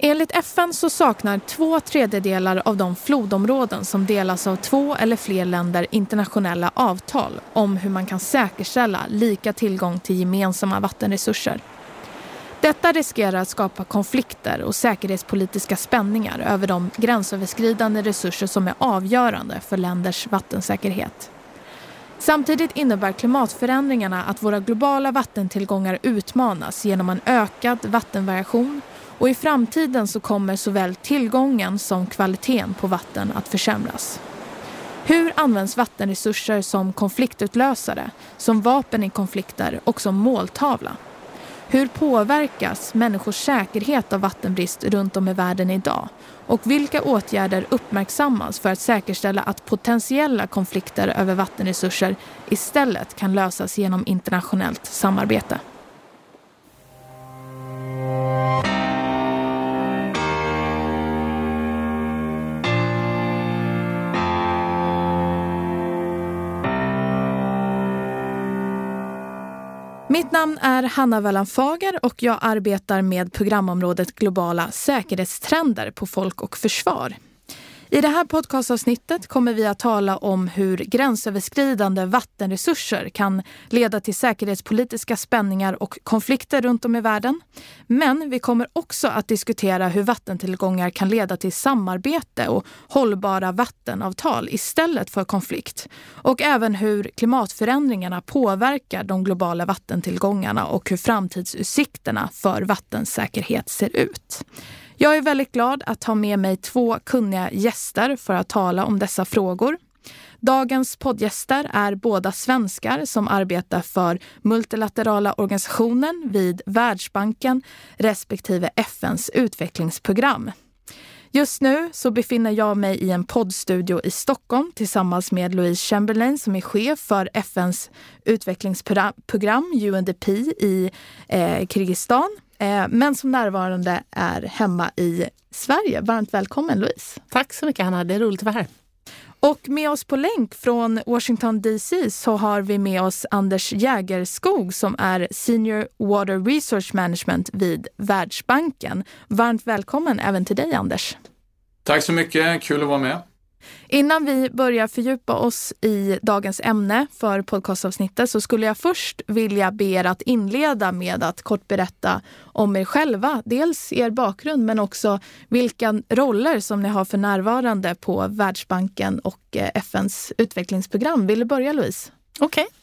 Enligt FN så saknar två tredjedelar av de flodområden som delas av två eller fler länder internationella avtal om hur man kan säkerställa lika tillgång till gemensamma vattenresurser. Detta riskerar att skapa konflikter och säkerhetspolitiska spänningar över de gränsöverskridande resurser som är avgörande för länders vattensäkerhet. Samtidigt innebär klimatförändringarna att våra globala vattentillgångar utmanas genom en ökad vattenvariation och i framtiden så kommer såväl tillgången som kvaliteten på vatten att försämras. Hur används vattenresurser som konfliktutlösare, som vapen i konflikter och som måltavla? Hur påverkas människors säkerhet av vattenbrist runt om i världen idag? Och vilka åtgärder uppmärksammas för att säkerställa att potentiella konflikter över vattenresurser istället kan lösas genom internationellt samarbete? Mitt namn är Hanna Wallan-Fager och jag arbetar med programområdet Globala säkerhetstrender på Folk och Försvar. I det här podcastavsnittet kommer vi att tala om hur gränsöverskridande vattenresurser kan leda till säkerhetspolitiska spänningar och konflikter runt om i världen. Men vi kommer också att diskutera hur vattentillgångar kan leda till samarbete och hållbara vattenavtal istället för konflikt. Och även hur klimatförändringarna påverkar de globala vattentillgångarna och hur framtidsutsikterna för vattensäkerhet ser ut. Jag är väldigt glad att ha med mig två kunniga gäster för att tala om dessa frågor. Dagens poddgäster är båda svenskar som arbetar för multilaterala organisationen vid Världsbanken respektive FNs utvecklingsprogram. Just nu så befinner jag mig i en poddstudio i Stockholm tillsammans med Louise Chamberlain som är chef för FNs utvecklingsprogram UNDP i eh, Kirgizistan men som närvarande är hemma i Sverige. Varmt välkommen Louise. Tack så mycket Hanna, det är roligt att vara här. Och med oss på länk från Washington DC så har vi med oss Anders Jägerskog som är Senior Water Research Management vid Världsbanken. Varmt välkommen även till dig Anders. Tack så mycket, kul att vara med. Innan vi börjar fördjupa oss i dagens ämne för podcastavsnittet så skulle jag först vilja be er att inleda med att kort berätta om er själva. Dels er bakgrund men också vilka roller som ni har för närvarande på Världsbanken och eh, FNs utvecklingsprogram. Vill du börja Louise? Okej. Okay.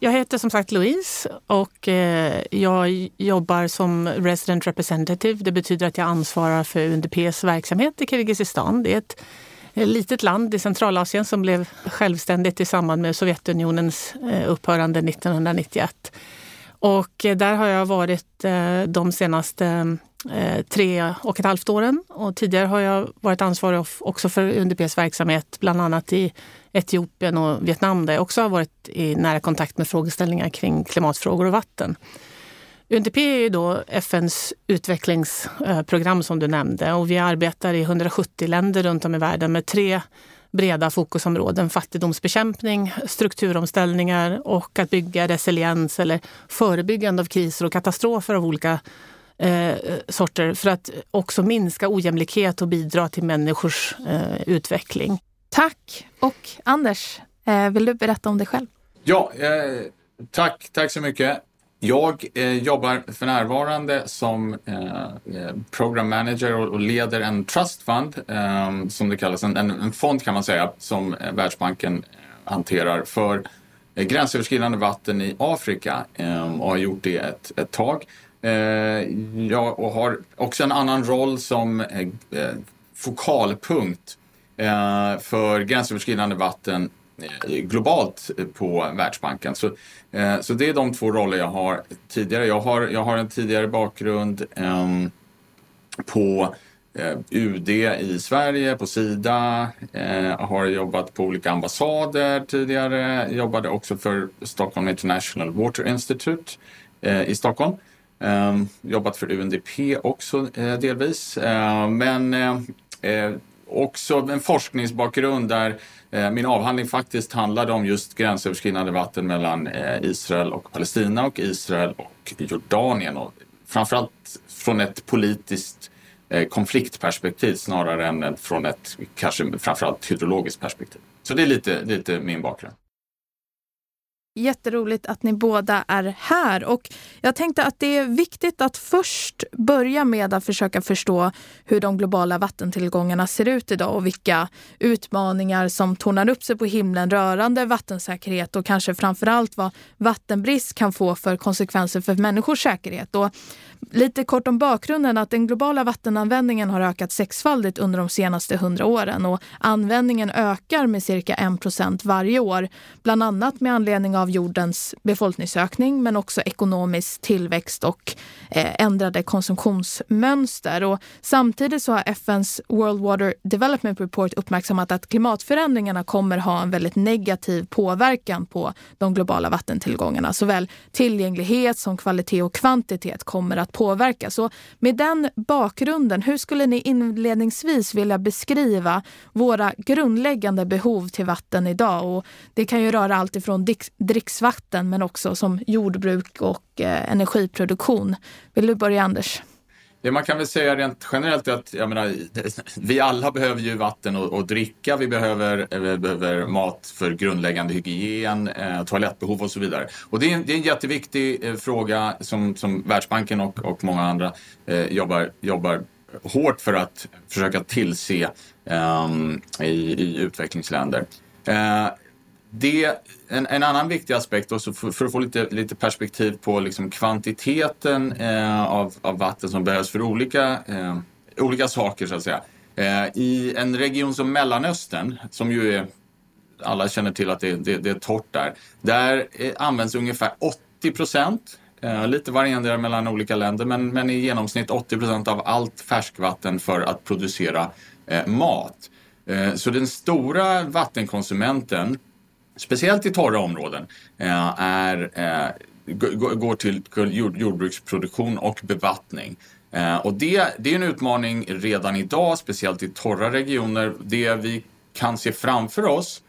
Jag heter som sagt Louise och eh, jag jobbar som resident representative. Det betyder att jag ansvarar för UNDPs verksamhet i Kirgizistan. Det är ett litet land i Centralasien som blev självständigt i samband med Sovjetunionens eh, upphörande 1991. Och eh, där har jag varit eh, de senaste tre och ett halvt åren. Och tidigare har jag varit ansvarig också för UNDPs verksamhet, bland annat i Etiopien och Vietnam där jag också har varit i nära kontakt med frågeställningar kring klimatfrågor och vatten. UNDP är ju då FNs utvecklingsprogram som du nämnde och vi arbetar i 170 länder runt om i världen med tre breda fokusområden. Fattigdomsbekämpning, strukturomställningar och att bygga resiliens eller förebyggande av kriser och katastrofer av olika eh, sorter för att också minska ojämlikhet och bidra till människors eh, utveckling. Tack! Och Anders, eh, vill du berätta om dig själv? Ja, eh, tack, tack så mycket. Jag eh, jobbar för närvarande som eh, eh, program manager och, och, leder en trust fund, eh, som det kallas, en, en, fond kan man säga, som eh, Världsbanken eh, hanterar för eh, gränsöverskridande vatten i Afrika ehm, och har gjort det ett, ett tag. jag har också en annan roll som fokalpunkt för gränsöverskridande vatten globalt på Världsbanken. Så, eh, så det är de två roller jag har tidigare. Jag har, jag har en tidigare bakgrund ehm, på eh, UD i Sverige, på Sida, eh, har jobbat på olika ambassader tidigare, jobbade också för Stockholm International Water Institute eh, i Stockholm. Eh, jobbat för UNDP också eh, delvis, ehm, men eh, också en forskningsbakgrund där eh, min avhandling faktiskt handlade om just gränsöverskridande vatten mellan eh, Israel och Palestina och Israel och Jordanien. Och framförallt från ett politiskt eh, konfliktperspektiv snarare än från ett kanske framförallt hydrologiskt perspektiv. Så det är lite, lite min bakgrund. Jätteroligt att ni båda är här. Och jag tänkte att det är viktigt att först börja med att försöka förstå hur de globala vattentillgångarna ser ut idag och vilka utmaningar som tornar upp sig på himlen rörande vattensäkerhet och kanske framförallt vad vattenbrist kan få för konsekvenser för människors säkerhet. Och lite kort om bakgrunden att den globala vattenanvändningen har ökat sexfaldigt under de senaste hundra åren och användningen ökar med cirka 1 varje år, bland annat med anledning av jordens befolkningsökning men också ekonomisk tillväxt och eh, ändrade konsumtionsmönster. Och samtidigt så har FNs World Water Development Report uppmärksammat att klimatförändringarna kommer ha en väldigt negativ påverkan på de globala vattentillgångarna. Såväl tillgänglighet som kvalitet och kvantitet kommer att påverkas. Så med den bakgrunden, hur skulle ni inledningsvis vilja beskriva våra grundläggande behov till vatten idag? Och det kan ju röra allt ifrån dricksvatten men också som jordbruk och eh, energiproduktion. Vill du börja Anders? Det man kan väl säga rent generellt är att jag menar, vi alla behöver ju vatten och, dricka. Vi behöver, eh, vi behöver mat för grundläggande hygien, eh, toalettbehov och så vidare. Och det är en, det är en jätteviktig eh, fråga som, som Världsbanken och, och många andra eh, jobbar, jobbar hårt för att försöka tillse eh, i, i utvecklingsländer. Eh, det, en, en, annan viktig aspekt, också för, för, att få lite, lite perspektiv på liksom kvantiteten eh, av, av, vatten som behövs för olika, eh, olika saker så att säga. Eh, I en region som Mellanöstern, som ju är, alla känner till att det, det, det är torrt där, där eh, används ungefär 80 procent eh, Lite varierande mellan olika länder men, men i genomsnitt 80 procent av allt färskvatten för att producera eh, mat. Eh, så den stora vattenkonsumenten speciellt i torra områden, eh, är, eh, går till jordbruksproduktion och bevattning. Eh, och det, det är en utmaning redan idag, speciellt i torra regioner. Det vi kan se framför oss,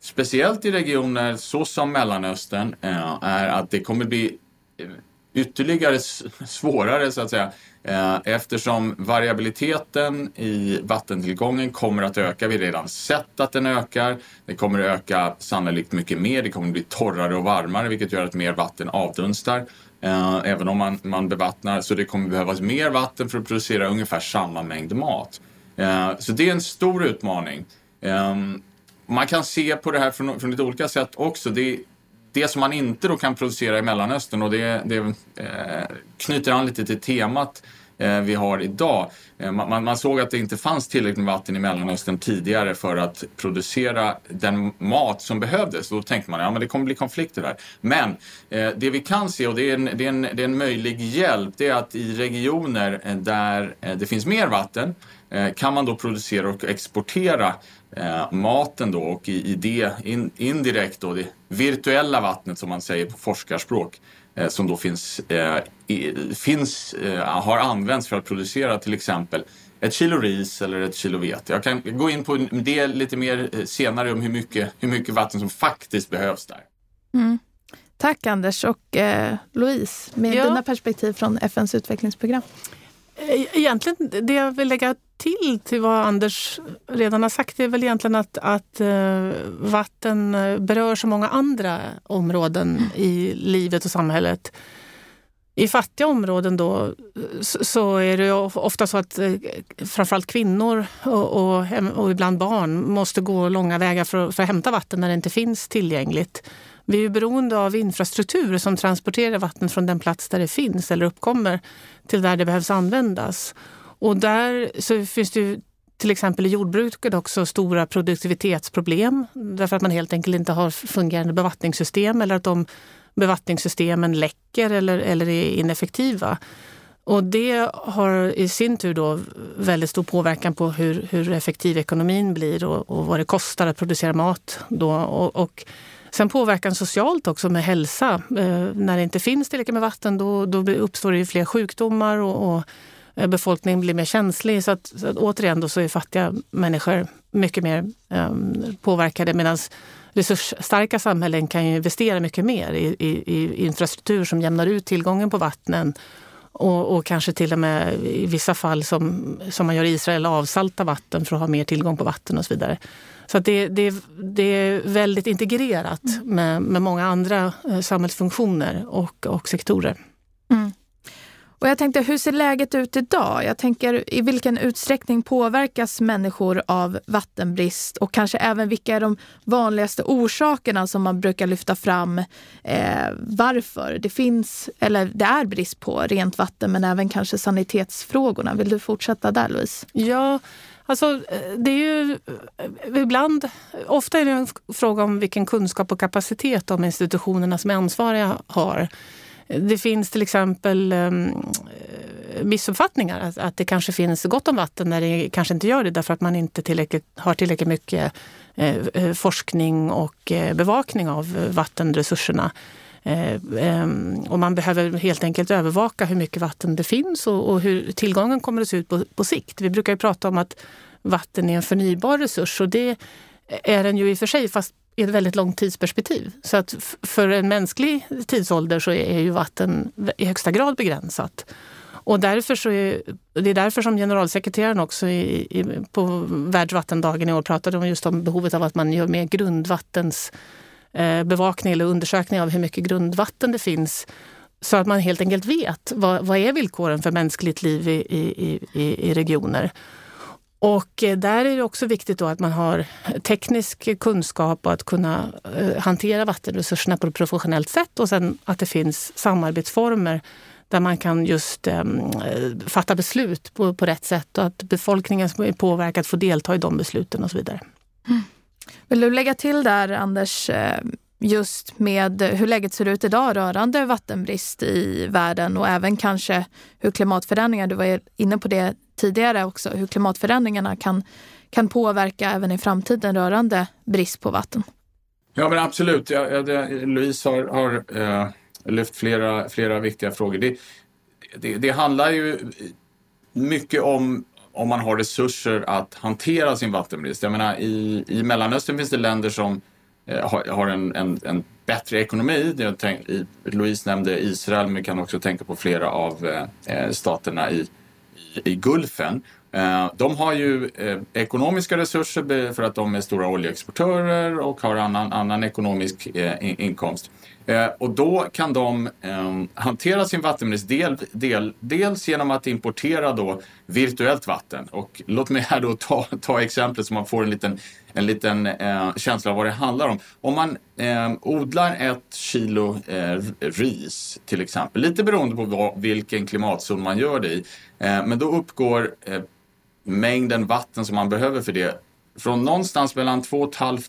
speciellt i regioner såsom Mellanöstern, eh, är att det kommer bli eh, ytterligare svårare så att säga eh, eftersom variabiliteten i vattentillgången kommer att öka. Vi har redan sett att den ökar. Det kommer att öka sannolikt mycket mer. Det kommer att bli torrare och varmare vilket gör att mer vatten avdunstar. Eh, även om man, man bevattnar. Så det kommer behövas mer vatten för att producera ungefär samma mängd mat. Eh, så det är en stor utmaning. Ehm, man kan se på det här från, från lite olika sätt också. Det, det som man inte då kan producera i Mellanöstern och det, det eh, knyter an lite till temat eh, vi har idag. Eh, man, man, såg att det inte fanns tillräckligt med vatten i Mellanöstern tidigare för att producera den mat som behövdes. Då tänkte man att ja, det kommer bli konflikter där. Men eh, det vi kan se, och det är, en, det, är en, det är en möjlig hjälp, det är att i regioner eh, där eh, det finns mer vatten eh, kan man då producera och exportera eh, maten då och i, i det in, indirekt då det virtuella vattnet som man säger på forskarspråk eh, som då finns, eh, i, finns eh, har använts för att producera till exempel ett kilo ris eller ett kilo vete. Jag kan gå in på det lite mer eh, senare om hur mycket, hur mycket vatten som faktiskt behövs där. Mm. Tack Anders och eh, Louise med ja. dina perspektiv från FNs utvecklingsprogram. Eh, egentligen det jag vill lägga till till vad Anders redan har sagt är väl egentligen att, att eh, vatten eh, berör så många andra områden i livet och samhället. I fattiga områden då så är det ofta så att framförallt kvinnor och, och, och ibland barn måste gå långa vägar för, för att hämta vatten när det inte finns tillgängligt. Vi är beroende av infrastruktur som transporterar vatten från den plats där det finns eller uppkommer till där det behövs användas. Och där så finns det ju till exempel i jordbruket också stora produktivitetsproblem därför att man helt enkelt inte har fungerande bevattningssystem eller att de bevattningssystemen läcker eller, eller är ineffektiva. Och det har i sin tur då väldigt stor påverkan på hur, hur effektiv ekonomin blir och, och, vad det kostar att producera mat. Då. Och, och sen påverkan socialt också med hälsa. Eh, när det inte finns tillräckligt med vatten då, då uppstår det fler sjukdomar och, och eh, befolkningen blir mer känslig. Så att, så att återigen då så är fattiga människor mycket mer eh, påverkade medan resursstarka samhällen kan ju investera mycket mer i, i, i, infrastruktur som jämnar ut tillgången på vattnen och, och, kanske till och med i vissa fall som, som man gör i Israel, avsalta vatten för att ha mer tillgång på vatten och så vidare. Så det, det, det är väldigt integrerat med, med många andra eh, samhällsfunktioner och, och sektorer. Och jag tänkte, hur ser läget ut idag? Jag tänker, i vilken utsträckning påverkas människor av vattenbrist och kanske även vilka är de vanligaste orsakerna som man brukar lyfta fram eh, varför det finns, eller det är brist på rent vatten men även kanske sanitetsfrågorna. Vill du fortsätta där Louise? Ja, Alltså, eh, det är ju eh, ibland, ofta är det en fråga om vilken kunskap och kapacitet de institutionerna som är ansvariga har. Det finns till exempel ehm, eh, missuppfattningar. Att, att, det kanske finns gott om vatten när det kanske inte gör det därför att man inte tillräckligt, har tillräckligt mycket eh, eh, forskning och bevakning av vattenresurserna. Ehm, och man behöver helt enkelt övervaka hur mycket vatten det finns och, och hur tillgången kommer att se ut på, på sikt. Vi brukar ju prata om att vatten är en förnybar resurs och det är den ju i och för sig fast i ett väldigt långt tidsperspektiv. Så att för en mänsklig tidsålder så är ju vatten i högsta grad begränsat. Och därför så är, det är därför som generalsekreteraren också i, i, på Världsvattendagen i år pratade om just om behovet av att man gör mer grundvattens eh, bevakning eller undersökning av hur mycket grundvatten det finns så att man helt enkelt vet vad, vad är villkoren för mänskligt liv i, i, i, i regioner. Och eh, där är det också viktigt då att man har teknisk kunskap och att kunna eh, hantera vattenresurserna på ett professionellt sätt och sen att det finns samarbetsformer där man kan just eh, fatta beslut på, på rätt sätt och att befolkningen som är påverkad får delta i de besluten och så vidare. Mm. Vill du lägga till där, Anders, eh, just med hur läget ser ut idag rörande vattenbrist i världen och även kanske hur klimatförändringar, du var inne på det tidigare också, hur klimatförändringarna kan, kan påverka även i framtiden rörande brist på vatten? Ja men absolut, ja, det, Louise har, har eh, lyft flera, flera viktiga frågor. Det, det, det handlar ju mycket om om man har resurser att hantera sin vattenbrist. Jag menar, i, i Mellanöstern finns det länder som eh, har, har en, en, en, bättre ekonomi. Jag tänk, i, Louise nämnde Israel, men vi kan också tänka på flera av eh, eh staterna i, i, Gulfen. Eh, de har ju eh, ekonomiska resurser för att de är stora oljeexportörer och har annan, annan ekonomisk eh, inkomst. Eh, och då kan de eh, hantera sin vattenbrist del, del, dels genom att importera då virtuellt vatten. Och låt mig här då ta, ta exemplet så man får en liten, en liten eh, känsla av vad det handlar om. Om man eh, odlar ett kilo eh, ris till exempel, lite beroende på vad, vilken klimatzon man gör det i, eh, men då uppgår eh, mängden vatten som man behöver för det från någonstans mellan 2 500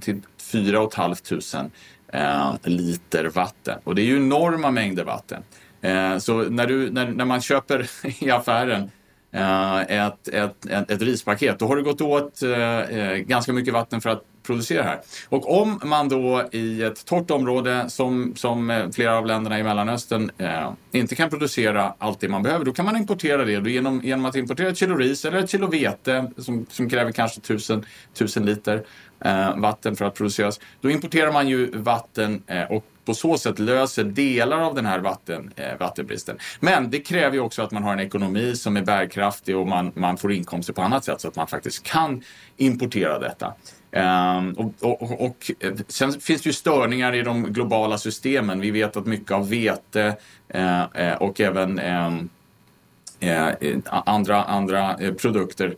till 4 500 eh, liter vatten. Och det är ju enorma mängder vatten. Eh, så när, du, när, när man köper i affären eh, ett, ett, ett, ett, rispaket, då har det gått åt eh, eh, ganska mycket vatten för att producera här. Och om man då i ett torrt område som, som eh, flera av länderna i Mellanöstern eh, inte kan producera allt det man behöver, då kan man importera det. Då genom, genom att importera ett kilo ris eller ett kilo vete som, som kräver kanske tusen, tusen liter eh, vatten för att produceras. Då importerar man ju vatten eh, och på så sätt löser delar av den här vatten, eh, vattenbristen. Men det kräver ju också att man har en ekonomi som är bärkraftig och man, man får inkomster på annat sätt så att man faktiskt kan importera detta. Um, och, och, och, sen finns det ju störningar i de globala systemen. Vi vet att mycket av vete uh, uh, och även um, uh, andra, andra produkter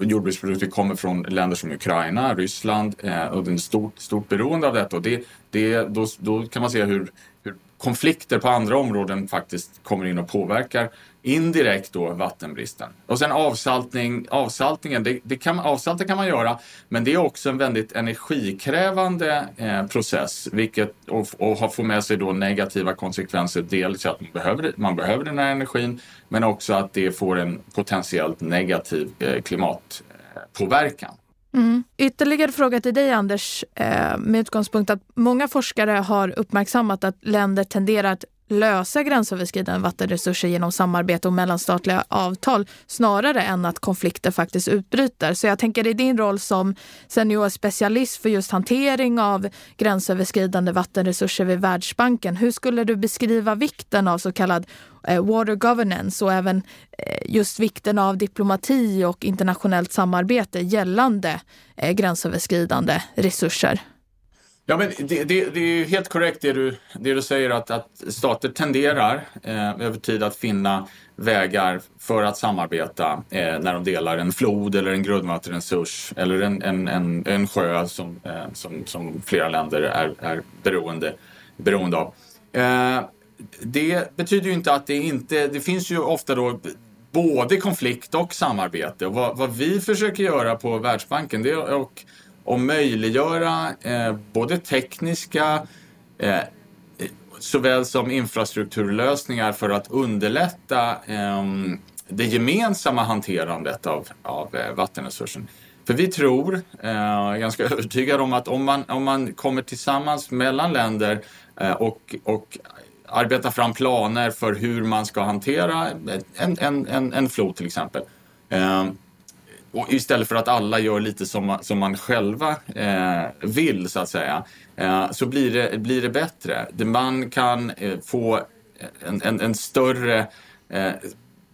jordbruksprodukter kommer från länder som Ukraina, Ryssland eh, och det är ett stort, stort beroende av detta. Och det, det, då, då kan man se hur konflikter på andra områden faktiskt kommer in och påverkar indirekt då vattenbristen. Och sen avsaltning, avsaltningen, det, det kan, avsalta kan man göra, men det är också en väldigt energikrävande eh, process, vilket och, och har får med sig då negativa konsekvenser. Dels att man behöver, man behöver den här energin, men också att det får en potentiellt negativ eh, klimatpåverkan. Mm. Ytterligare fråga till dig Anders, eh, med utgångspunkt att många forskare har uppmärksammat att länder tenderar att lösa gränsöverskridande vattenresurser genom samarbete och mellanstatliga avtal snarare än att konflikter faktiskt utbryter. Så jag tänker i din roll som senior specialist för just hantering av gränsöverskridande vattenresurser vid Världsbanken. Hur skulle du beskriva vikten av så kallad eh, water governance och även eh, just vikten av diplomati och internationellt samarbete gällande eh, gränsöverskridande resurser? Ja, men det, det, det är helt korrekt det du, det du säger att, att stater tenderar eh, över tid att finna vägar för att samarbeta eh, när de delar en flod eller en grundvattenresurs eller en, en, en, en sjö som, eh, som, som flera länder är, är beroende, beroende av. Eh, det betyder ju inte att det inte, det finns ju ofta då både konflikt och samarbete. Och vad, vad vi försöker göra på Världsbanken det är och och möjliggöra eh, både tekniska eh, såväl som infrastrukturlösningar för att underlätta eh, det gemensamma hanterandet av, av eh, vattenresursen. För vi tror, eh, jag är ganska övertygad om att om man, om man kommer tillsammans mellan länder eh, och, och arbetar fram planer för hur man ska hantera en, en, en, en flod till exempel eh, och istället för att alla gör lite som, som man själva eh, vill så att säga, eh, så blir det, blir det bättre. Man kan eh, få eh, en, en, en större eh,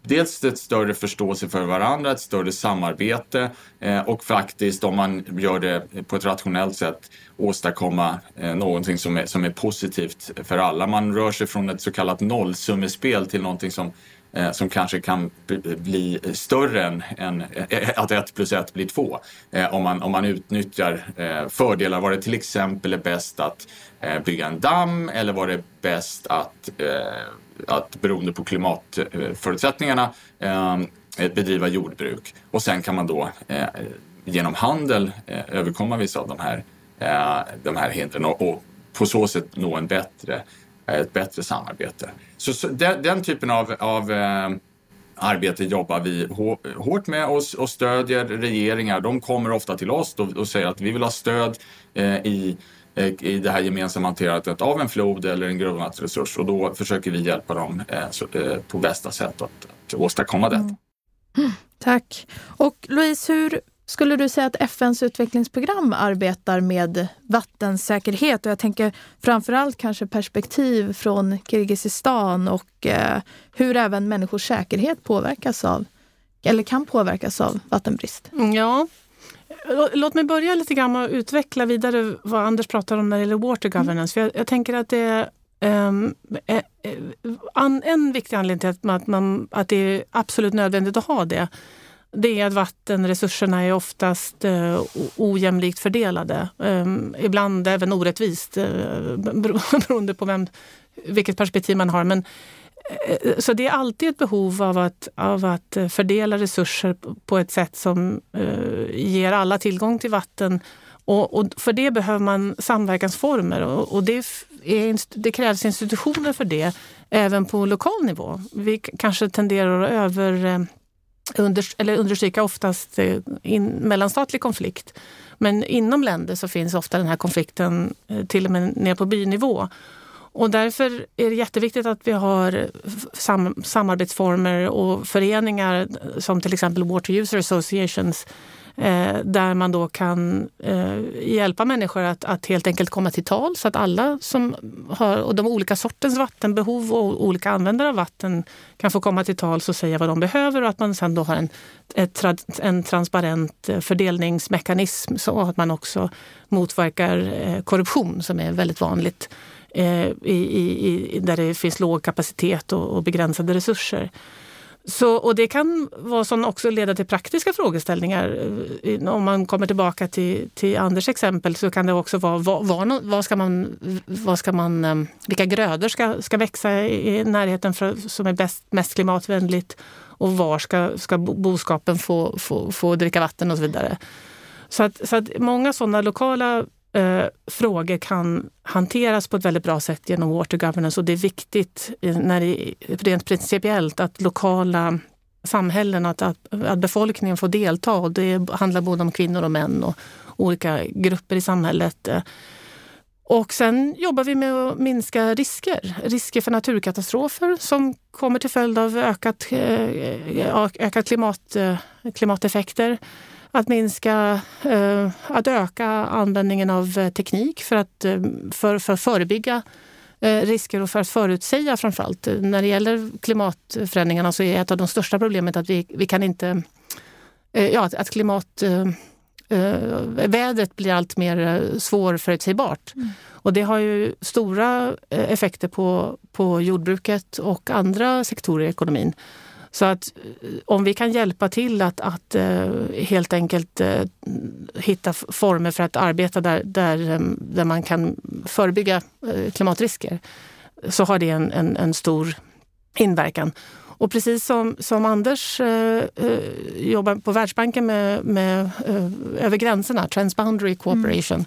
Dels ett större förståelse för varandra, ett större samarbete eh, och faktiskt om man gör det på ett rationellt sätt åstadkomma eh, någonting som är, som är positivt för alla. Man rör sig från ett så kallat nollsummespel till någonting som eh, som kanske kan bli större än, än eh, att ett plus ett blir två. Eh, om, man, om man utnyttjar eh, fördelar. Var det till exempel är bäst att eh, bygga en damm eller var det bäst att, eh, att beroende på klimatförutsättningarna eh, eh, bedriva jordbruk. Och sen kan man då genom handel överkomma vissa av de här, de här hindren och, och på så sätt nå en bättre Eh, ett bättre samarbete. Så, så den, den, typen av, av eh, arbete jobbar vi hårt med och, och stödjer regeringar. De kommer ofta till oss och, och säger att vi vill ha stöd eh, i eh, i det här gemensamma hanterandet av en flod eller en grundvattensresurs och då försöker vi hjälpa dem eh, eh på bästa sätt att, att åstadkomma det. Mm. Tack. Och Louise, hur skulle du säga att FNs utvecklingsprogram arbetar med vattensäkerhet? Och jag tänker framförallt kanske perspektiv från Kirgizistan och eh, hur även människors säkerhet påverkas av, eller kan påverkas av vattenbrist. Ja, Låt mig börja lite grann med att utveckla vidare vad Anders pratar om när det gäller water governance. Mm. Jag, jag, tänker att det är um, en viktig anledning till att, man, att det är absolut nödvändigt att ha det det är att vattenresurserna är oftast eh, ojämlikt fördelade. Eh, ibland även orättvist eh, beroende på vem, vilket perspektiv man har. Men, eh, så det är alltid ett behov av att, av att fördela resurser på ett sätt som eh, ger alla tillgång till vatten. Och, och, för det behöver man samverkansformer och, och det, är, det krävs institutioner för det även på lokal nivå. Vi kanske tenderar att över eh, under, eller understryka oftast eh, in, mellanstatlig konflikt. Men inom länder så finns ofta den här konflikten eh, till och med ner på bynivå. Och därför är det jätteviktigt att vi har eh, sam samarbetsformer och föreningar som till exempel Water User Associations eh, där man då kan eh, hjälpa människor att, att helt enkelt komma till tal så att alla som har och de olika sortens vattenbehov och olika användare av vatten kan få komma till tals och säga vad de behöver och att man sen då har en, ett, en transparent eh, fördelningsmekanism så att man också motverkar eh, korruption som är väldigt vanligt eh, i, i, där det finns låg kapacitet och, och begränsade resurser. Så, och det kan vara som också leda till praktiska frågeställningar. Eh, om man kommer tillbaka till, till Anders exempel så kan det också vara var, var, var ska man, var ska man, eh, vilka grödor ska, ska växa i närheten för, som är bäst, mest klimatvänligt och var ska, ska boskapen få, få, få dricka vatten och så vidare. Så att, så att många sådana lokala eh, frågor kan hanteras på ett väldigt bra sätt genom water governance och det är viktigt när det, rent principiellt att lokala samhällen, att, att, att befolkningen får delta. Och det handlar både om kvinnor och män och olika grupper i samhället. Och sen jobbar vi med att minska risker. Risker för naturkatastrofer som kommer till följd av ökat, eh, eh, ökat klimat, eh, klimateffekter. Att minska, eh, att öka användningen av teknik för att för, för förebygga risker och för att förutsäga framförallt. När det gäller klimatförändringarna så är ett av de största problemen att vi, vi kan inte... Ja, att klimat eh, vädret blir allt mer eh, svårförutsägbart. Mm. Och det har ju stora eh, effekter på, på jordbruket och andra sektorer i ekonomin. Så att eh, om vi kan hjälpa till att, att uh, helt enkelt uh, hitta former för att arbeta där, där, där man kan förebygga klimatrisker så har det en, en, en stor inverkan. Och precis som, som Anders eh, eh, jobbar på Världsbanken med, med eh, över gränserna, Transboundary Cooperation, mm.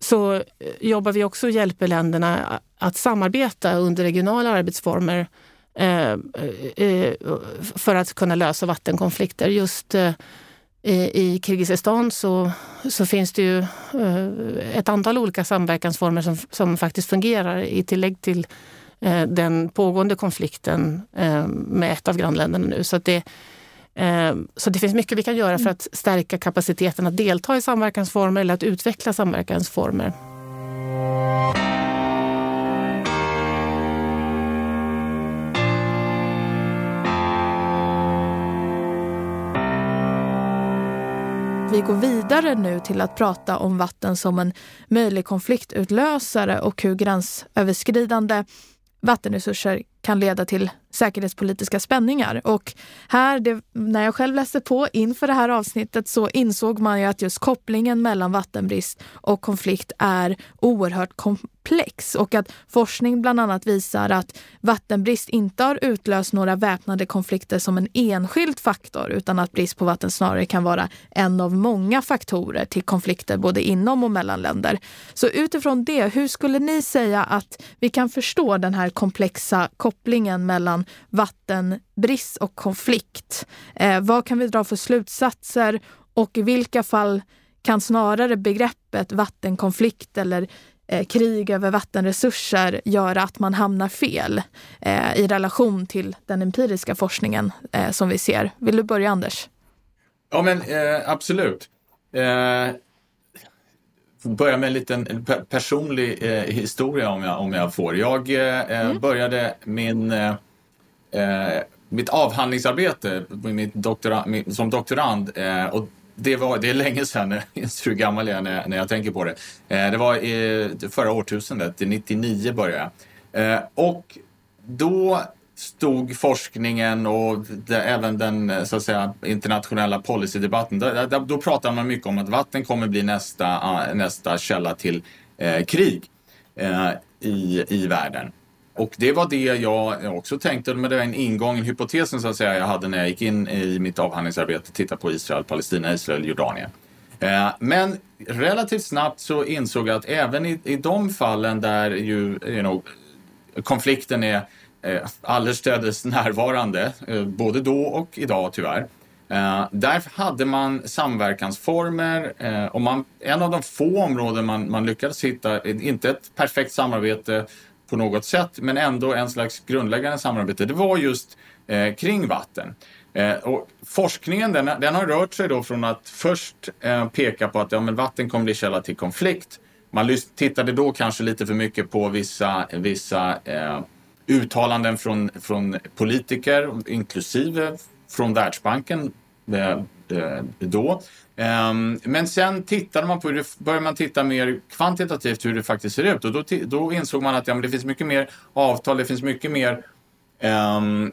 så eh, jobbar vi också och hjälper länderna att samarbeta under regionala arbetsformer eh, eh, Eh, eh, eh, för att kunna lösa vattenkonflikter. Just i Kirgizistan så, så finns det ju ett antal olika samverkansformer som, som faktiskt fungerar i tillägg till den pågående konflikten med ett av grannländerna nu. Så, det, så det finns mycket vi kan göra för att stärka kapaciteten att delta i samverkansformer eller att utveckla samverkansformer. Vi går vidare nu till att prata om vatten som en möjlig konfliktutlösare och hur gränsöverskridande vattenresurser kan leda till säkerhetspolitiska spänningar. Och här, det, när jag själv läste på inför det här avsnittet så insåg man ju att just kopplingen mellan vattenbrist och konflikt är oerhört komplex och att forskning bland annat visar att vattenbrist inte har utlöst några väpnade konflikter som en enskild faktor utan att brist på vatten snarare kan vara en av många faktorer till konflikter både inom och mellan länder. Så utifrån det, hur skulle ni säga att vi kan förstå den här komplexa kopplingen mellan vattenbrist och konflikt? Eh, vad kan vi dra för slutsatser och i vilka fall kan snarare begreppet vattenkonflikt eller eh, krig över vattenresurser göra att man hamnar fel eh, i relation till den empiriska forskningen eh, som vi ser. Vill du börja Anders? Ja men eh, absolut. Eh, börja med en liten personlig eh, historia om jag, om jag får. Jag mm. började min, Eh, mitt avhandlingsarbete mitt doktora, som doktorand eh, och det, var, det är länge sedan, jag inser hur gammal jag är när, när jag tänker på det. Eh, det var i förra årtusendet, 99 började jag. Eh, och då stod forskningen och det, även den så att säga, internationella policydebatten, då, då, då pratade man mycket om att vatten kommer bli nästa, ah, nästa källa till eh, krig eh, i, i världen. Och det var det jag också tänkte, men det var en ingång, en hypotesen så att säga jag hade när jag gick in i mitt avhandlingsarbete, titta på Israel, Palestina, Israel, Jordanien. Eh, men relativt snabbt så insåg jag att även i, i de fallen där ju, you know, konflikten är eh, allestädes närvarande, eh, både då och idag tyvärr, eh, där hade man samverkansformer eh, och man, en av de få områden man, man lyckades hitta, inte ett perfekt samarbete på något sätt, men ändå en slags grundläggande samarbete. Det var just eh, kring vatten. Eh, och forskningen den, den, har rört sig då från att först eh, peka på att ja, men vatten kommer bli källa till konflikt. Man tittade då kanske lite för mycket på vissa, vissa eh, uttalanden från, från politiker, inklusive från Världsbanken eh, eh, då. Um, men sen tittade man på hur det, började man titta mer kvantitativt hur det faktiskt ser ut och då, då insåg man att ja, men det finns mycket mer avtal, det finns mycket mer um,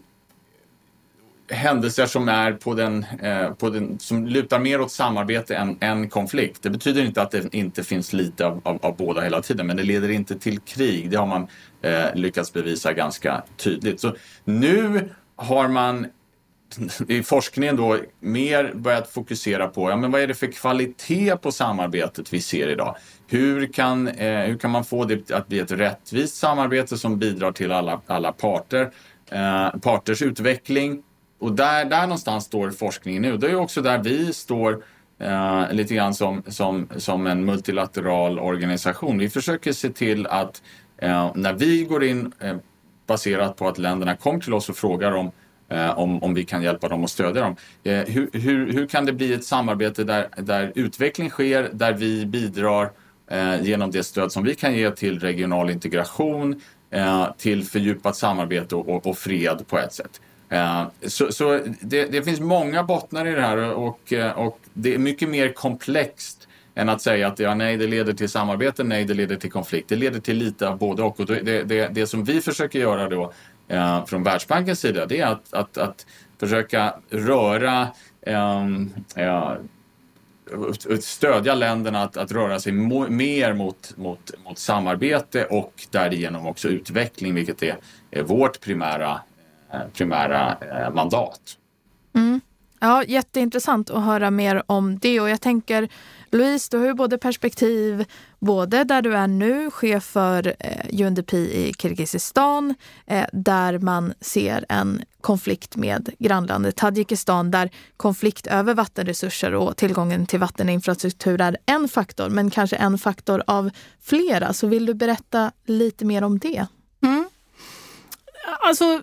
händelser som är på den, eh, på den, som lutar mer åt samarbete än, än konflikt. Det betyder inte att det inte finns lite av, av, av båda hela tiden, men det leder inte till krig. Det har man eh, lyckats bevisa ganska tydligt. Så nu har man i forskningen då mer börjat fokusera på ja, men vad är det för kvalitet på samarbetet vi ser idag. Hur kan, eh, hur kan man få det att bli ett rättvist samarbete som bidrar till alla, alla parter, eh, parters utveckling? Och där, där någonstans står forskningen nu. Det är också där vi står eh, lite grann som, som, som en multilateral organisation. Vi försöker se till att eh, när vi går in eh, baserat på att länderna kommer till oss och frågar om Eh, om, om vi kan hjälpa dem och stödja dem. Eh, hur, hur, hur kan det bli ett samarbete där, där utveckling sker, där vi bidrar eh, genom det stöd som vi kan ge till regional integration, eh, till fördjupat samarbete och, och, fred på ett sätt. Eh, så, så det, det, finns många bottnar i det här och, eh, och det är mycket mer komplext än att säga att ja, nej, det leder till samarbete, nej, det leder till konflikt. Det leder till lite av både och. och det, det, det som vi försöker göra då eh, från Världsbankens sida, det är att, att, att försöka röra ehm, eh, ja, stödja länderna att, att röra sig mer mot, mot, mot samarbete och därigenom också utveckling, vilket är, är vårt primära, eh, primära eh, mandat. Mm. Ja, jätteintressant att höra mer om det och jag tänker Louise, du har ju både perspektiv både där du är nu, chef för eh, UNDP i Kirgizistan, eh, där man ser en konflikt med grannlandet Tadzjikistan, där konflikt över vattenresurser och tillgången till vatteninfrastruktur är en faktor, men kanske en faktor av flera. Så vill du berätta lite mer om det? Alltså, eh,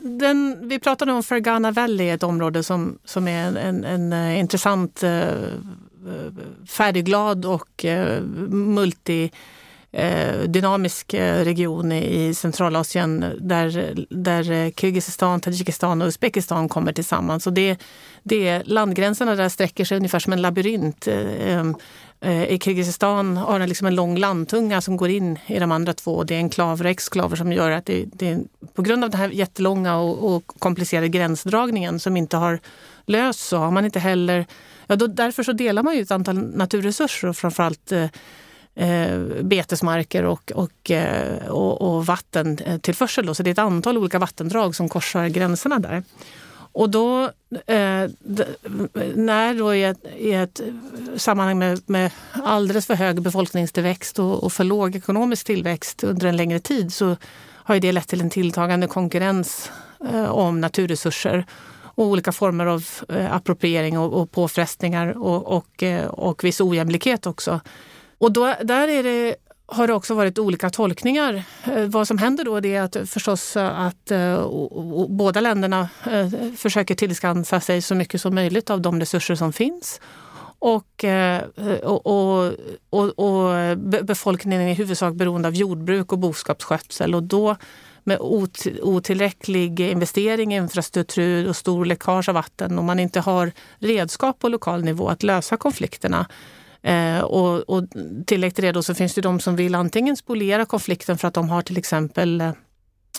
den, vi pratade om Fergana Valley, ett område som, som är en, en, en eh, intressant, eh, färdigglad och multidynamisk region i Centralasien där, där Kirgizistan, Tadzjikistan och Uzbekistan kommer tillsammans. Och det, det, landgränserna där sträcker sig ungefär som en labyrint. Eh, I Kirgizistan har den liksom en lång landtunga som går in i de andra två. Det är enklaver och exklaver som gör att det, det på grund av den här jättelånga och, och, komplicerade gränsdragningen som inte har lösts så har man inte heller... Ja, då, därför så delar man ju ett antal naturresurser och framförallt eh, eh betesmarker och, och, eh, och, och vattentillförsel. Eh, så det är ett antal olika vattendrag som korsar gränserna där. Och då, eh, när då i ett, i ett sammanhang med, med alldeles för hög befolkningstillväxt och, och, för låg ekonomisk tillväxt under en längre tid så har det lett till en tilltagande konkurrens eh, om naturresurser och olika former av eh, appropriering och, och påfrestningar och, och, eh, och viss ojämlikhet också. Och då, där är det har det också varit olika tolkningar. Eh, vad som händer då är att eh, förstås eh, att båda länderna försöker tillskansa sig så mycket som möjligt av de resurser som finns. Och, och, och, och, befolkningen är i huvudsak beroende av jordbruk och boskapsskötsel och då med ot otillräcklig investering i infrastruktur och stor läckage av vatten och man inte har redskap på lokal nivå att lösa konflikterna Eh, och, och tillägg till det då så finns det de som vill antingen spoliera konflikten för att de har till exempel eh,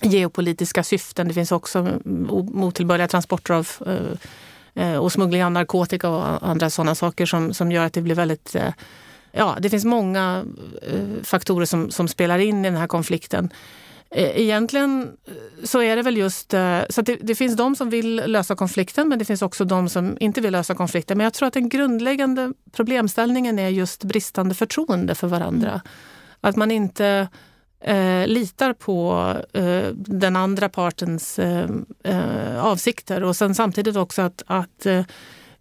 geopolitiska syften. Det finns också mm, otillbörliga transporter av eh, eh, och smuggling av narkotika och andra sådana saker som, som gör att det blir väldigt eh, Ja, det finns många eh, faktorer som, som spelar in i den här konflikten. Eh, egentligen eh, så är det väl just eh, så det, det, finns de som vill lösa konflikten men det finns också de som inte vill lösa konflikten. Men jag tror att den grundläggande problemställningen är just bristande förtroende för varandra. Mm. Att man inte eh, litar på eh, den andra partens eh, avsikter och sen samtidigt också att, att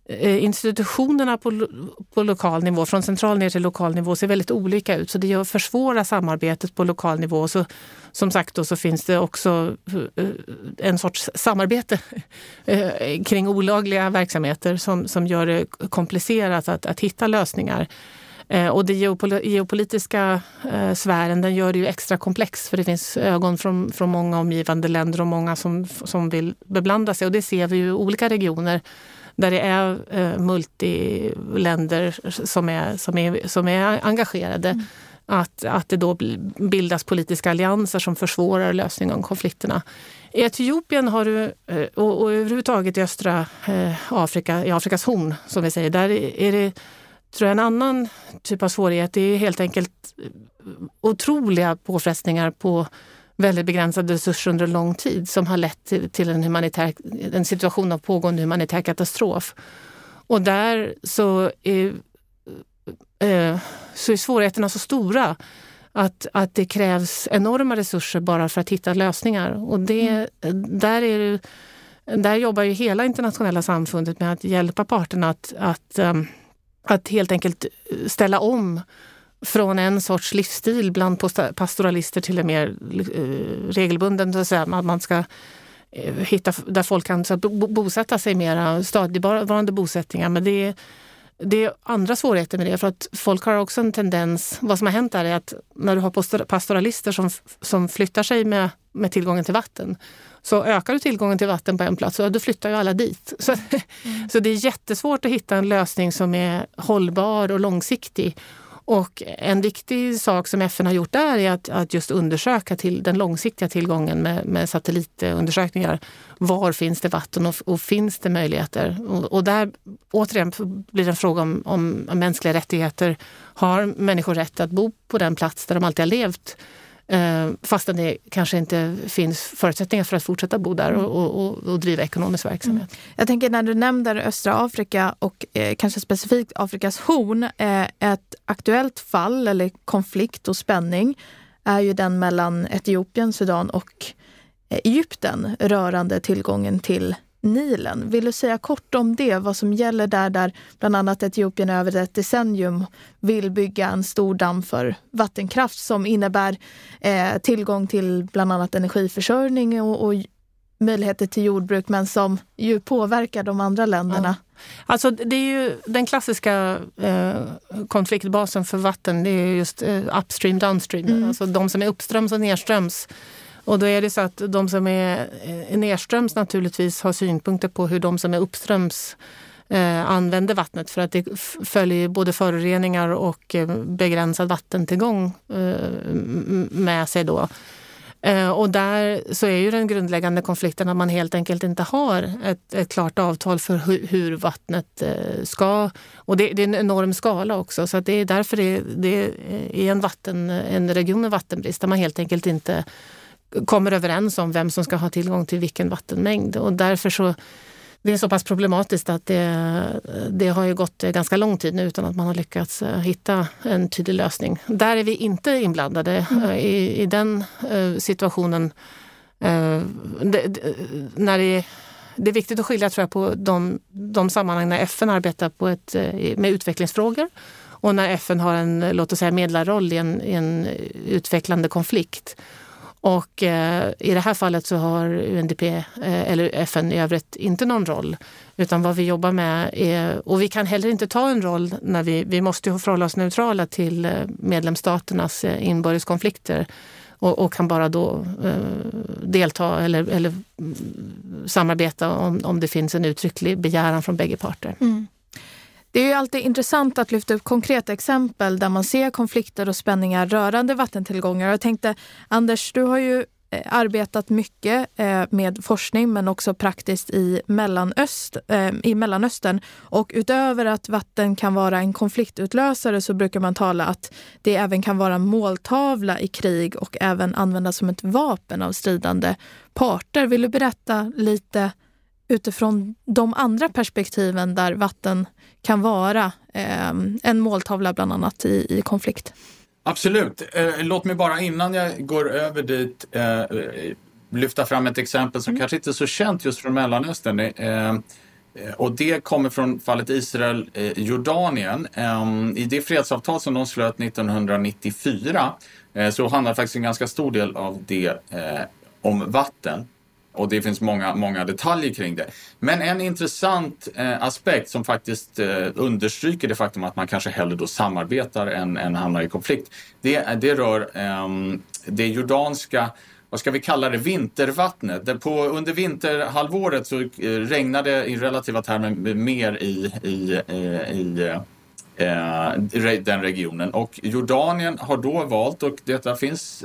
Eh, institutionerna på, på lokal nivå, från central ner till lokal nivå, ser väldigt olika ut. Så det försvårar samarbetet på lokal nivå. Så, som sagt då, så finns det också eh, en sorts samarbete eh, kring olagliga verksamheter som, som gör det komplicerat att, att hitta lösningar. Och den geopolitiska sfären den gör det ju extra komplext för det finns ögon från, från många omgivande länder och många som, som vill beblanda sig. Och det ser vi ju i olika regioner där det är eh, multiländer som är, som är, som är engagerade. Mm. Att, att det då bildas politiska allianser som försvårar lösningen av konflikterna. I Etiopien har du, eh, och, och överhuvudtaget i östra eh, Afrika, i Afrikas horn som vi säger, där är det tror jag, en annan typ av svårighet. Det är helt enkelt otroliga påfrestningar på väldigt begränsade resurser under lång tid som har lett till, till en, humanitär, en situation av pågående humanitär katastrof. Och där så är, eh, så är svårigheterna så stora att, att det krävs enorma resurser bara för att hitta lösningar. Och det, mm. där är där jobbar ju hela internationella samfundet med att hjälpa parterna att, att, eh, att helt enkelt ställa om från en sorts livsstil bland pastoralister till en mer uh, regelbunden, så att säga, att man ska uh, hitta där folk kan så, bo, bosätta sig mera stadigvarande bosättningar. Men det är, det är andra svårigheter med det för att folk har också en tendens, vad som har hänt där är att när du har pastoralister som, som flyttar sig med, med tillgången till vatten så ökar du tillgången till vatten på en plats och då flyttar ju alla dit. Så, mm. så det är jättesvårt att hitta en lösning som är hållbar och långsiktig. Och en viktig sak som FN har gjort där är att, att just undersöka till den långsiktiga tillgången med, med satellitundersökningar. Var finns det vatten och, och finns det möjligheter? Och, och, där återigen blir det en fråga om, om mänskliga rättigheter. Har människor rätt att bo på den plats där de alltid har levt? Eh, fastän det kanske inte finns förutsättningar för att fortsätta bo där och, och, och driva ekonomisk verksamhet. Mm. Jag tänker när du nämner östra Afrika och eh, kanske specifikt Afrikas horn. Eh, ett aktuellt fall eller konflikt och spänning är ju den mellan Etiopien, Sudan och eh, Egypten rörande tillgången till Nilen. Vill du säga kort om det, vad som gäller där, där bland annat Etiopien över ett decennium vill bygga en stor damm för vattenkraft som innebär eh, tillgång till bland annat energiförsörjning och, och möjligheter till jordbruk men som ju påverkar de andra länderna. Ja. Alltså det är ju den klassiska eh, konfliktbasen för vatten, det är just eh, upstream, downstream. Mm. Alltså de som är uppströms och nedströms och då är det så att de som är eh, nedströms naturligtvis har synpunkter på hur de som är uppströms eh, använder vattnet. För att det följer både föroreningar och eh, begränsad vattentillgång eh, med sig då. Eh, och där så är ju den grundläggande konflikten att man helt enkelt inte har ett, ett klart avtal för hur, hur vattnet eh, ska... Och det, det, är en enorm skala också. Så det är därför det, det är en, vatten, en region med vattenbrist där man helt enkelt inte kommer överens om vem som ska ha tillgång till vilken vattenmängd. Och därför så det är så pass problematiskt att det, det har ju gått ganska lång tid nu utan att man har lyckats eh, hitta en tydlig lösning. Där är vi inte inblandade mm. i, i den uh, situationen. Det, när det, det, är viktigt att skilja tror jag, på de, de sammanhang när FN arbetar på ett, med utvecklingsfrågor och när FN har en låt oss säga, medlarroll i en, i en utvecklande konflikt. Och eh, i det här fallet så har UNDP eh, eller FN i övrigt inte någon roll. Utan vad vi jobbar med är, och vi kan heller inte ta en roll när vi, vi måste förhålla oss neutrala till eh, medlemsstaternas eh, inbördes konflikter och, och, kan bara då eh, delta eller, eller mm, samarbeta om, om det finns en uttrycklig begäran från bägge parter. Mm. Det är ju alltid intressant att lyfta upp konkreta exempel där man ser konflikter och spänningar rörande vattentillgångar. Jag tänkte, Anders, du har ju eh, arbetat mycket eh, med forskning men också praktiskt i, Mellanöst, eh, i Mellanöstern. Och utöver att vatten kan vara en konfliktutlösare så brukar man tala att det även kan vara måltavla i krig och även användas som ett vapen av stridande parter. Vill du berätta lite utifrån de andra perspektiven där vatten kan vara eh, en måltavla bland annat i, i konflikt. Absolut. Eh, låt mig bara innan jag går över dit eh, lyfta fram ett exempel som mm. kanske inte är så känt just från Mellanöstern. Eh, och det kommer från fallet Israel-Jordanien. Eh, I det fredsavtal som de slöt 1994 eh, så handlar faktiskt en ganska stor del av det om vatten. Och det finns många, många detaljer kring det. Men en intressant eh, aspekt som faktiskt eh, understryker det faktum att man kanske hellre då samarbetar än, än hamnar i konflikt. Det, det rör eh, det jordanska vad ska vi kalla det, vintervattnet. På, under vinterhalvåret så eh, regnade i relativa termer mer i, i, eh, i, eh, i den regionen. Och Jordanien har då valt, och detta finns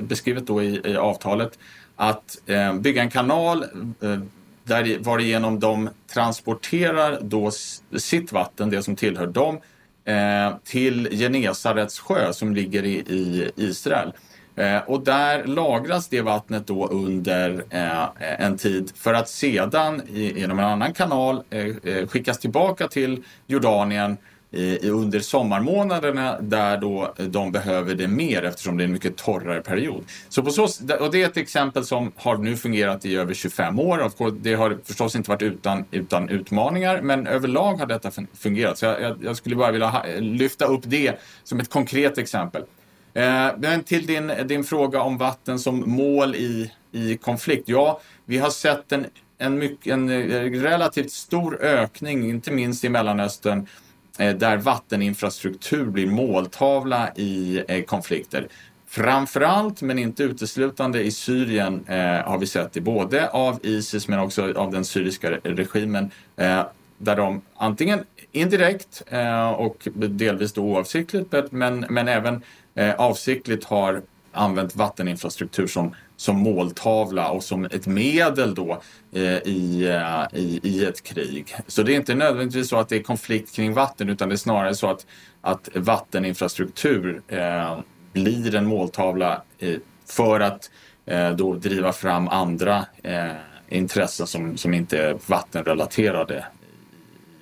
beskrivet då i, i avtalet, att eh, bygga en kanal eh, där, varigenom de transporterar då sitt vatten, det som tillhör dem, eh, till Genesarets sjö som ligger i, i Israel. Eh, och där lagras det vattnet då under eh, en tid för att sedan genom en annan kanal eh, eh skickas tillbaka till Jordanien under sommarmånaderna där då de behöver det mer eftersom det är en mycket torrare period. Så på så, och det är ett exempel som har nu fungerat i över 25 år. Det har förstås inte varit utan, utan utmaningar men överlag har detta fungerat. Så jag, jag skulle bara vilja lyfta upp det som ett konkret exempel. Eh, men till din, din fråga om vatten som mål i, i konflikt. Ja, vi har sett en, en, mycket, en eh, relativt stor ökning, inte minst i Mellanöstern, Eh, där vatteninfrastruktur blir måltavla i eh, konflikter. Framförallt, men inte uteslutande, i Syrien eh, har vi sett det både av Isis men också av den syriska regimen eh, där de antingen indirekt eh, och delvis då oavsiktligt men, men även eh, avsiktligt har använt vatteninfrastruktur som, som måltavla och som ett medel då eh, i, eh, i, i ett krig. Så det är inte nödvändigtvis så att det är konflikt kring vatten utan det är snarare så att, att vatteninfrastruktur eh, blir en måltavla eh, för att eh, då driva fram andra eh, intressen som, som inte är vattenrelaterade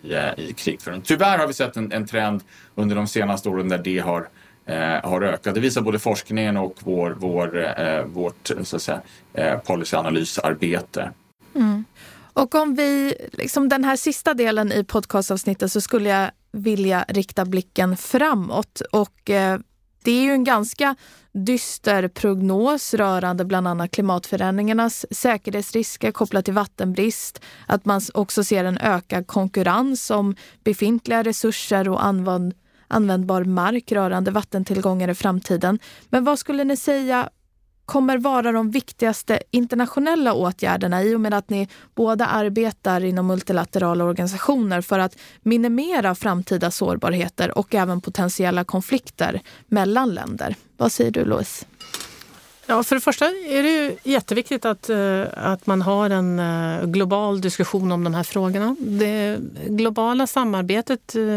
i, i krigföring. Tyvärr har vi sett en, en trend under de senaste åren där det har Eh, har ökat. Det visar både forskningen och vår, vår, eh, vårt så att säga, eh, policyanalysarbete. Mm. Och om vi, liksom den här sista delen i podcastavsnittet så skulle jag vilja rikta blicken framåt. Och eh, det är ju en ganska dyster prognos rörande bland annat klimatförändringarnas säkerhetsrisker kopplat till vattenbrist. Att man också ser en ökad konkurrens om befintliga resurser och använd användbar mark rörande vattentillgångar i framtiden. Men vad skulle ni säga kommer vara de viktigaste internationella åtgärderna i och med att ni båda arbetar inom multilaterala organisationer för att minimera framtida sårbarheter och även potentiella konflikter mellan länder? Vad säger du Louise? Ja, för det första är det ju jätteviktigt att, eh, att man har en eh, global diskussion om de här frågorna. Det globala samarbetet eh,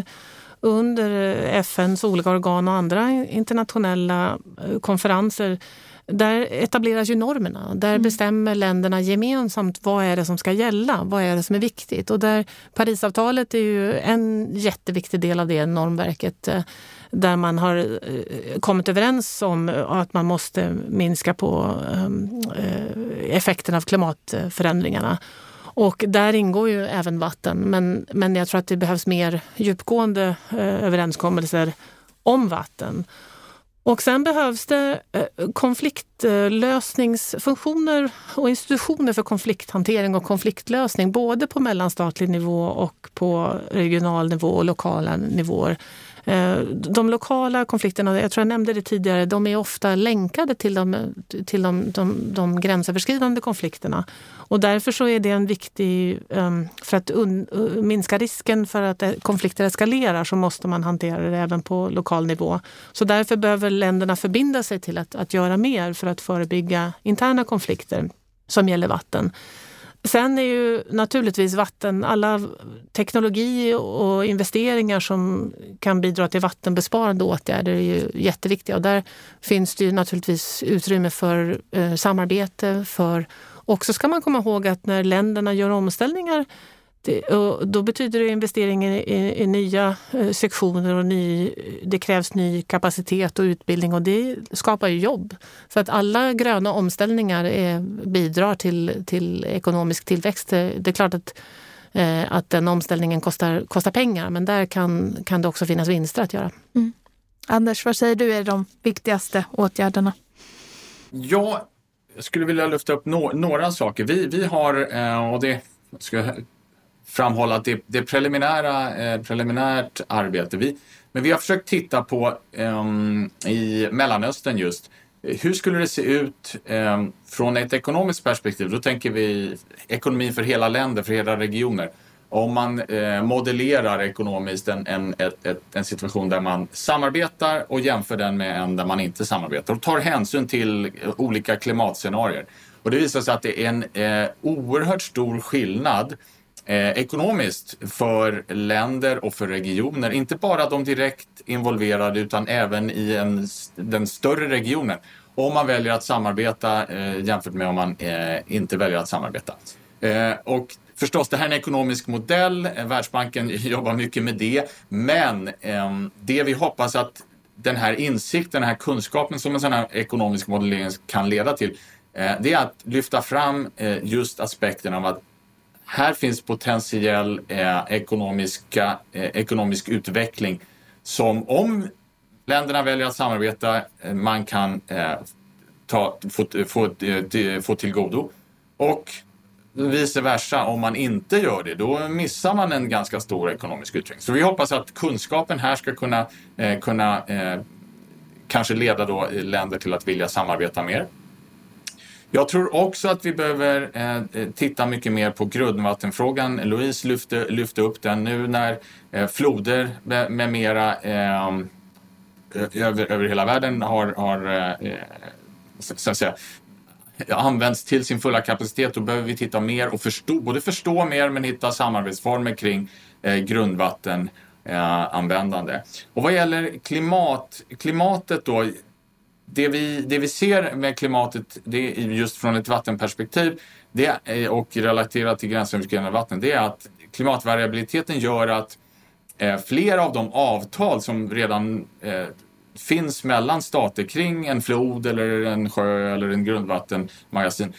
under FNs olika organ och andra internationella eh, konferenser där etableras ju normerna. Där mm. bestämmer länderna gemensamt vad är det som ska gälla, vad är det som är viktigt. Och där Parisavtalet är ju en jätteviktig del av det normverket eh, där man har eh, kommit överens om att man måste minska på effekten av klimatförändringarna. Och där ingår ju även vatten. Men, men jag tror att det behövs mer djupgående eh, överenskommelser om vatten. Och sen behövs det eh, konfliktlösningsfunktioner och institutioner för konflikthantering och konfliktlösning både på mellanstatlig nivå och på regional nivå och lokala nivåer. Eh, de lokala konflikterna, jag tror jag nämnde det tidigare, de är ofta länkade till de, till de, de, de gränsöverskridande konflikterna. Och därför så är det en viktig, ehm, för att un, eh, minska risken för att eh, konflikter eskalerar så måste man hantera det även på lokal nivå. Så därför behöver länderna förbinda sig till att, att göra mer för att förebygga interna konflikter som gäller vatten. Sen är ju naturligtvis vatten, alla teknologi och investeringar som kan bidra till vattenbesparande åtgärder är ju jätteviktiga. Och där finns det ju naturligtvis utrymme för eh, samarbete. För, och så ska man komma ihåg att när länderna gör omställningar det, då betyder det investeringar i, i, nya eh, sektioner och ny, det krävs ny kapacitet och utbildning och det skapar ju jobb. Så att alla gröna omställningar är, bidrar till, till ekonomisk tillväxt. Det är klart att, eh, att den omställningen kostar, kostar pengar men där kan, kan det också finnas vinster att göra. Mm. Anders, vad säger du är de viktigaste åtgärderna? Ja, jag skulle vilja lyfta upp no några saker. Vi, vi har, eh, och det ska framhålla att det, det är preliminära, eh, preliminärt arbete. Vi, men vi har försökt titta på ehm, i Mellanöstern just hur skulle det se ut eh, från ett ekonomiskt perspektiv? Då tänker vi ekonomin för hela länder, för hela regioner. Om man eh, modellerar ekonomiskt en, en, ett, ett, en situation där man samarbetar och jämför den med en där man inte samarbetar och tar hänsyn till olika klimatscenarier. Och det visar sig att det är en eh, oerhört stor skillnad eh, ekonomiskt för länder och för regioner. Inte bara de direkt involverade utan även i en, den större regionen. Om man väljer att samarbeta eh, jämfört med om man eh, inte väljer att samarbeta. Eh, och Förstås, det här är en ekonomisk modell. Eh, Världsbanken jobbar mycket med det. Men eh, det vi hoppas att den här insikten, den här kunskapen som en sån här ekonomisk modellering kan leda till, eh, det är att lyfta fram eh, just aspekten av att här finns potentiell eh, ekonomiska, eh, ekonomisk utveckling som om länderna väljer att samarbeta, eh, man kan eh, ta, få, få, eh, få till godo. Och vice versa, om man inte gör det, då missar man en ganska stor ekonomisk utveckling. Så vi hoppas att kunskapen här ska kunna, eh, kunna eh, kanske leda då eh, länder till att vilja samarbeta mer. Jag tror också att vi behöver eh, eh, titta mycket mer på grundvattenfrågan. Louise lyfte, lyfte upp den nu när eh, floder med, med mera eh, över, över hela världen har, har eh, eh, så att säga, används till sin fulla kapacitet. Då behöver vi titta mer och förstå, både förstå mer men hitta samarbetsformer kring grundvattenanvändande. Och vad gäller klimat, klimatet då, det vi, det vi ser med klimatet det just från ett vattenperspektiv det är, och relaterat till gränsöverskridande vatten, det är att klimatvariabiliteten gör att eh, flera av de avtal som redan eh, finns mellan stater kring en flod eller en sjö eller en grundvattenmagasin,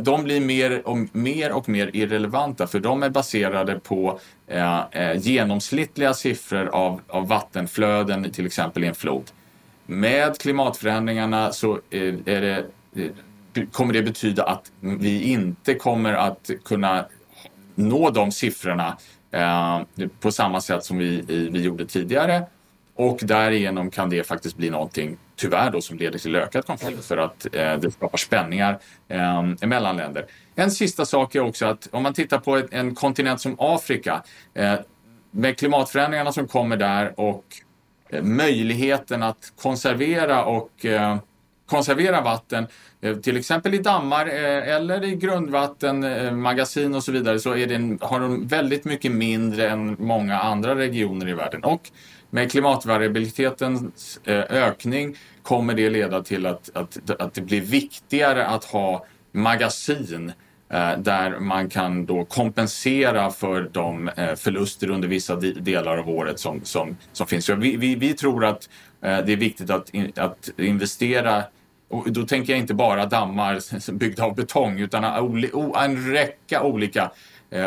de blir mer och mer, och mer irrelevanta för de är baserade på eh, eh, genomsnittliga siffror av, av vattenflöden till exempel i en flod. Med klimatförändringarna så eh, är det, eh, kommer det betyda att vi inte kommer att kunna nå de siffrorna eh, på samma sätt som vi, vi gjorde tidigare och därigenom kan det faktiskt bli någonting, tyvärr då, som leder till ökad konflikt för att eh, det skapar spänningar eh, mellan länder. En sista sak är också att om man tittar på ett, en kontinent som Afrika eh, med klimatförändringarna som kommer där och Eh, möjligheten att konservera och eh, konservera vatten, eh, till exempel i dammar eh, eller i grundvattenmagasin eh, och så vidare, så är det, har de väldigt mycket mindre än många andra regioner i världen. Och med klimatvariabilitetens eh, ökning kommer det leda till att, att, att det blir viktigare att ha magasin eh, Eh, där man kan då kompensera för de eh, förluster under vissa delar av året som, som, som finns. Så vi, vi, vi tror att eh, det är viktigt att, att investera och då tänker jag inte bara dammar byggda av betong utan en räcka olika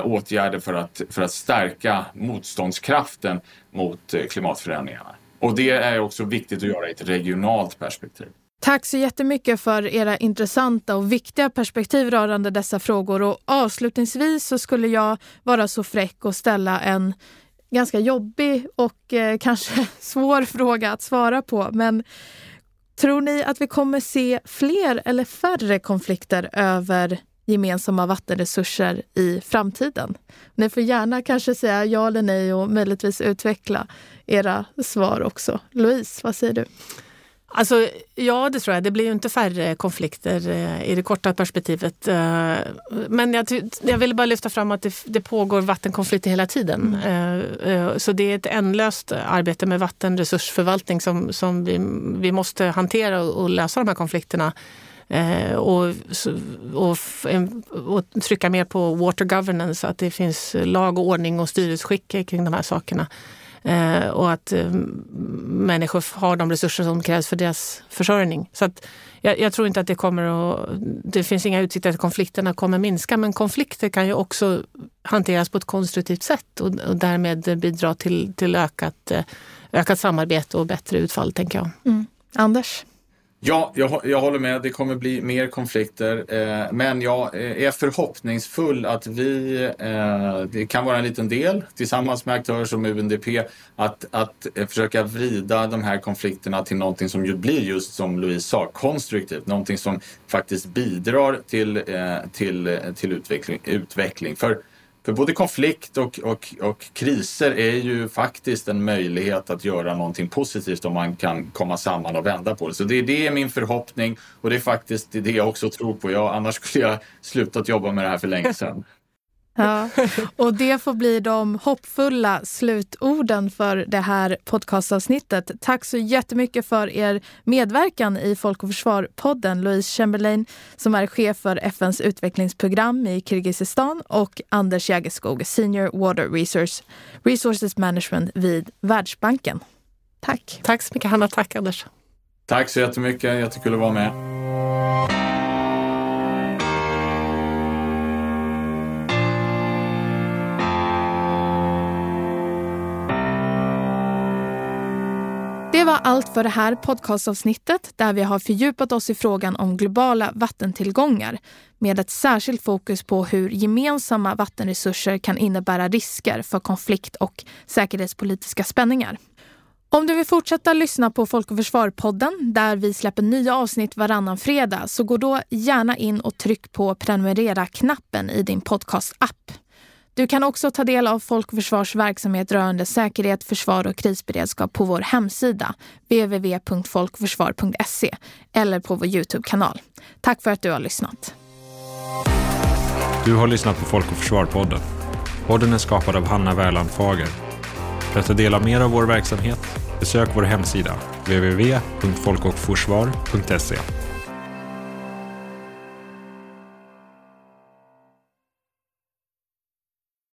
åtgärder för att, för att stärka motståndskraften mot klimatförändringarna. Och det är också viktigt att göra i ett regionalt perspektiv. Tack så jättemycket för era intressanta och viktiga perspektiv rörande dessa frågor. Och avslutningsvis så skulle jag vara så fräck och ställa en ganska jobbig och eh, kanske svår fråga att svara på. Men tror ni att vi kommer se fler eller färre konflikter över gemensamma vattenresurser i framtiden? Ni får gärna kanske säga ja eller nej och möjligtvis utveckla era svar också. Louise, vad säger du? Alltså, ja, det tror jag. Det blir ju inte färre konflikter eh, i det korta perspektivet. Eh, men jag, jag vill bara lyfta fram att det, det pågår vattenkonflikter hela tiden. Mm. Eh, så det är ett ändlöst arbete med vattenresursförvaltning som, som vi, vi måste hantera och, och lösa de här konflikterna Eh, och, och, och, trycka mer på water governance, att det finns lag och ordning och styrelseskick kring de här sakerna. Eh, och att eh, människor har de resurser som krävs för deras försörjning. Så att jag, jag, tror inte att det kommer att... Det finns inga utsikter att konflikterna kommer minska, men konflikter kan ju också hanteras på ett konstruktivt sätt och, och därmed bidra till, till ökat, eh, ökat samarbete och bättre utfall, tänker jag. Mm. Anders? Ja, jag, jag håller med. Det kommer bli mer konflikter. Eh, men jag eh, är förhoppningsfull att vi, eh, det kan vara en liten del tillsammans med aktörer som UNDP, att, att eh, försöka vrida de här konflikterna till någonting som ju blir just som Louise sa, konstruktivt. Någonting som faktiskt bidrar till, eh, till, eh, till utveckling, utveckling. För för både konflikt och, och, och kriser är ju faktiskt en möjlighet att göra någonting positivt om man kan komma samman och vända på det. Så det, det är min förhoppning och det är faktiskt det jag också tror på. Jag, annars skulle jag slutat jobba med det här för länge sedan. Ja, och det får bli de hoppfulla slutorden för det här podcastavsnittet. Tack så jättemycket för er medverkan i Folk och Försvar-podden. Louise Chamberlain som är chef för FNs utvecklingsprogram i Kirgizistan och Anders Jägerskog, Senior Water Resource, Resources Management vid Världsbanken. Tack. Tack så mycket Hanna. Tack Anders. Tack så jättemycket. Jättekul att vara med. Allt för det här podcastavsnittet där vi har fördjupat oss i frågan om globala vattentillgångar med ett särskilt fokus på hur gemensamma vattenresurser kan innebära risker för konflikt och säkerhetspolitiska spänningar. Om du vill fortsätta lyssna på Folk och Försvar-podden där vi släpper nya avsnitt varannan fredag så gå då gärna in och tryck på prenumerera-knappen i din podcast-app. Du kan också ta del av Folk och Försvars verksamhet rörande säkerhet, försvar och krisberedskap på vår hemsida www.folkförsvar.se eller på vår Youtube-kanal. Tack för att du har lyssnat. Du har lyssnat på Folk och Försvar-podden. Podden är skapad av Hanna Wärland Fager. För att ta del av mer av vår verksamhet, besök vår hemsida www.folkochforsvar.se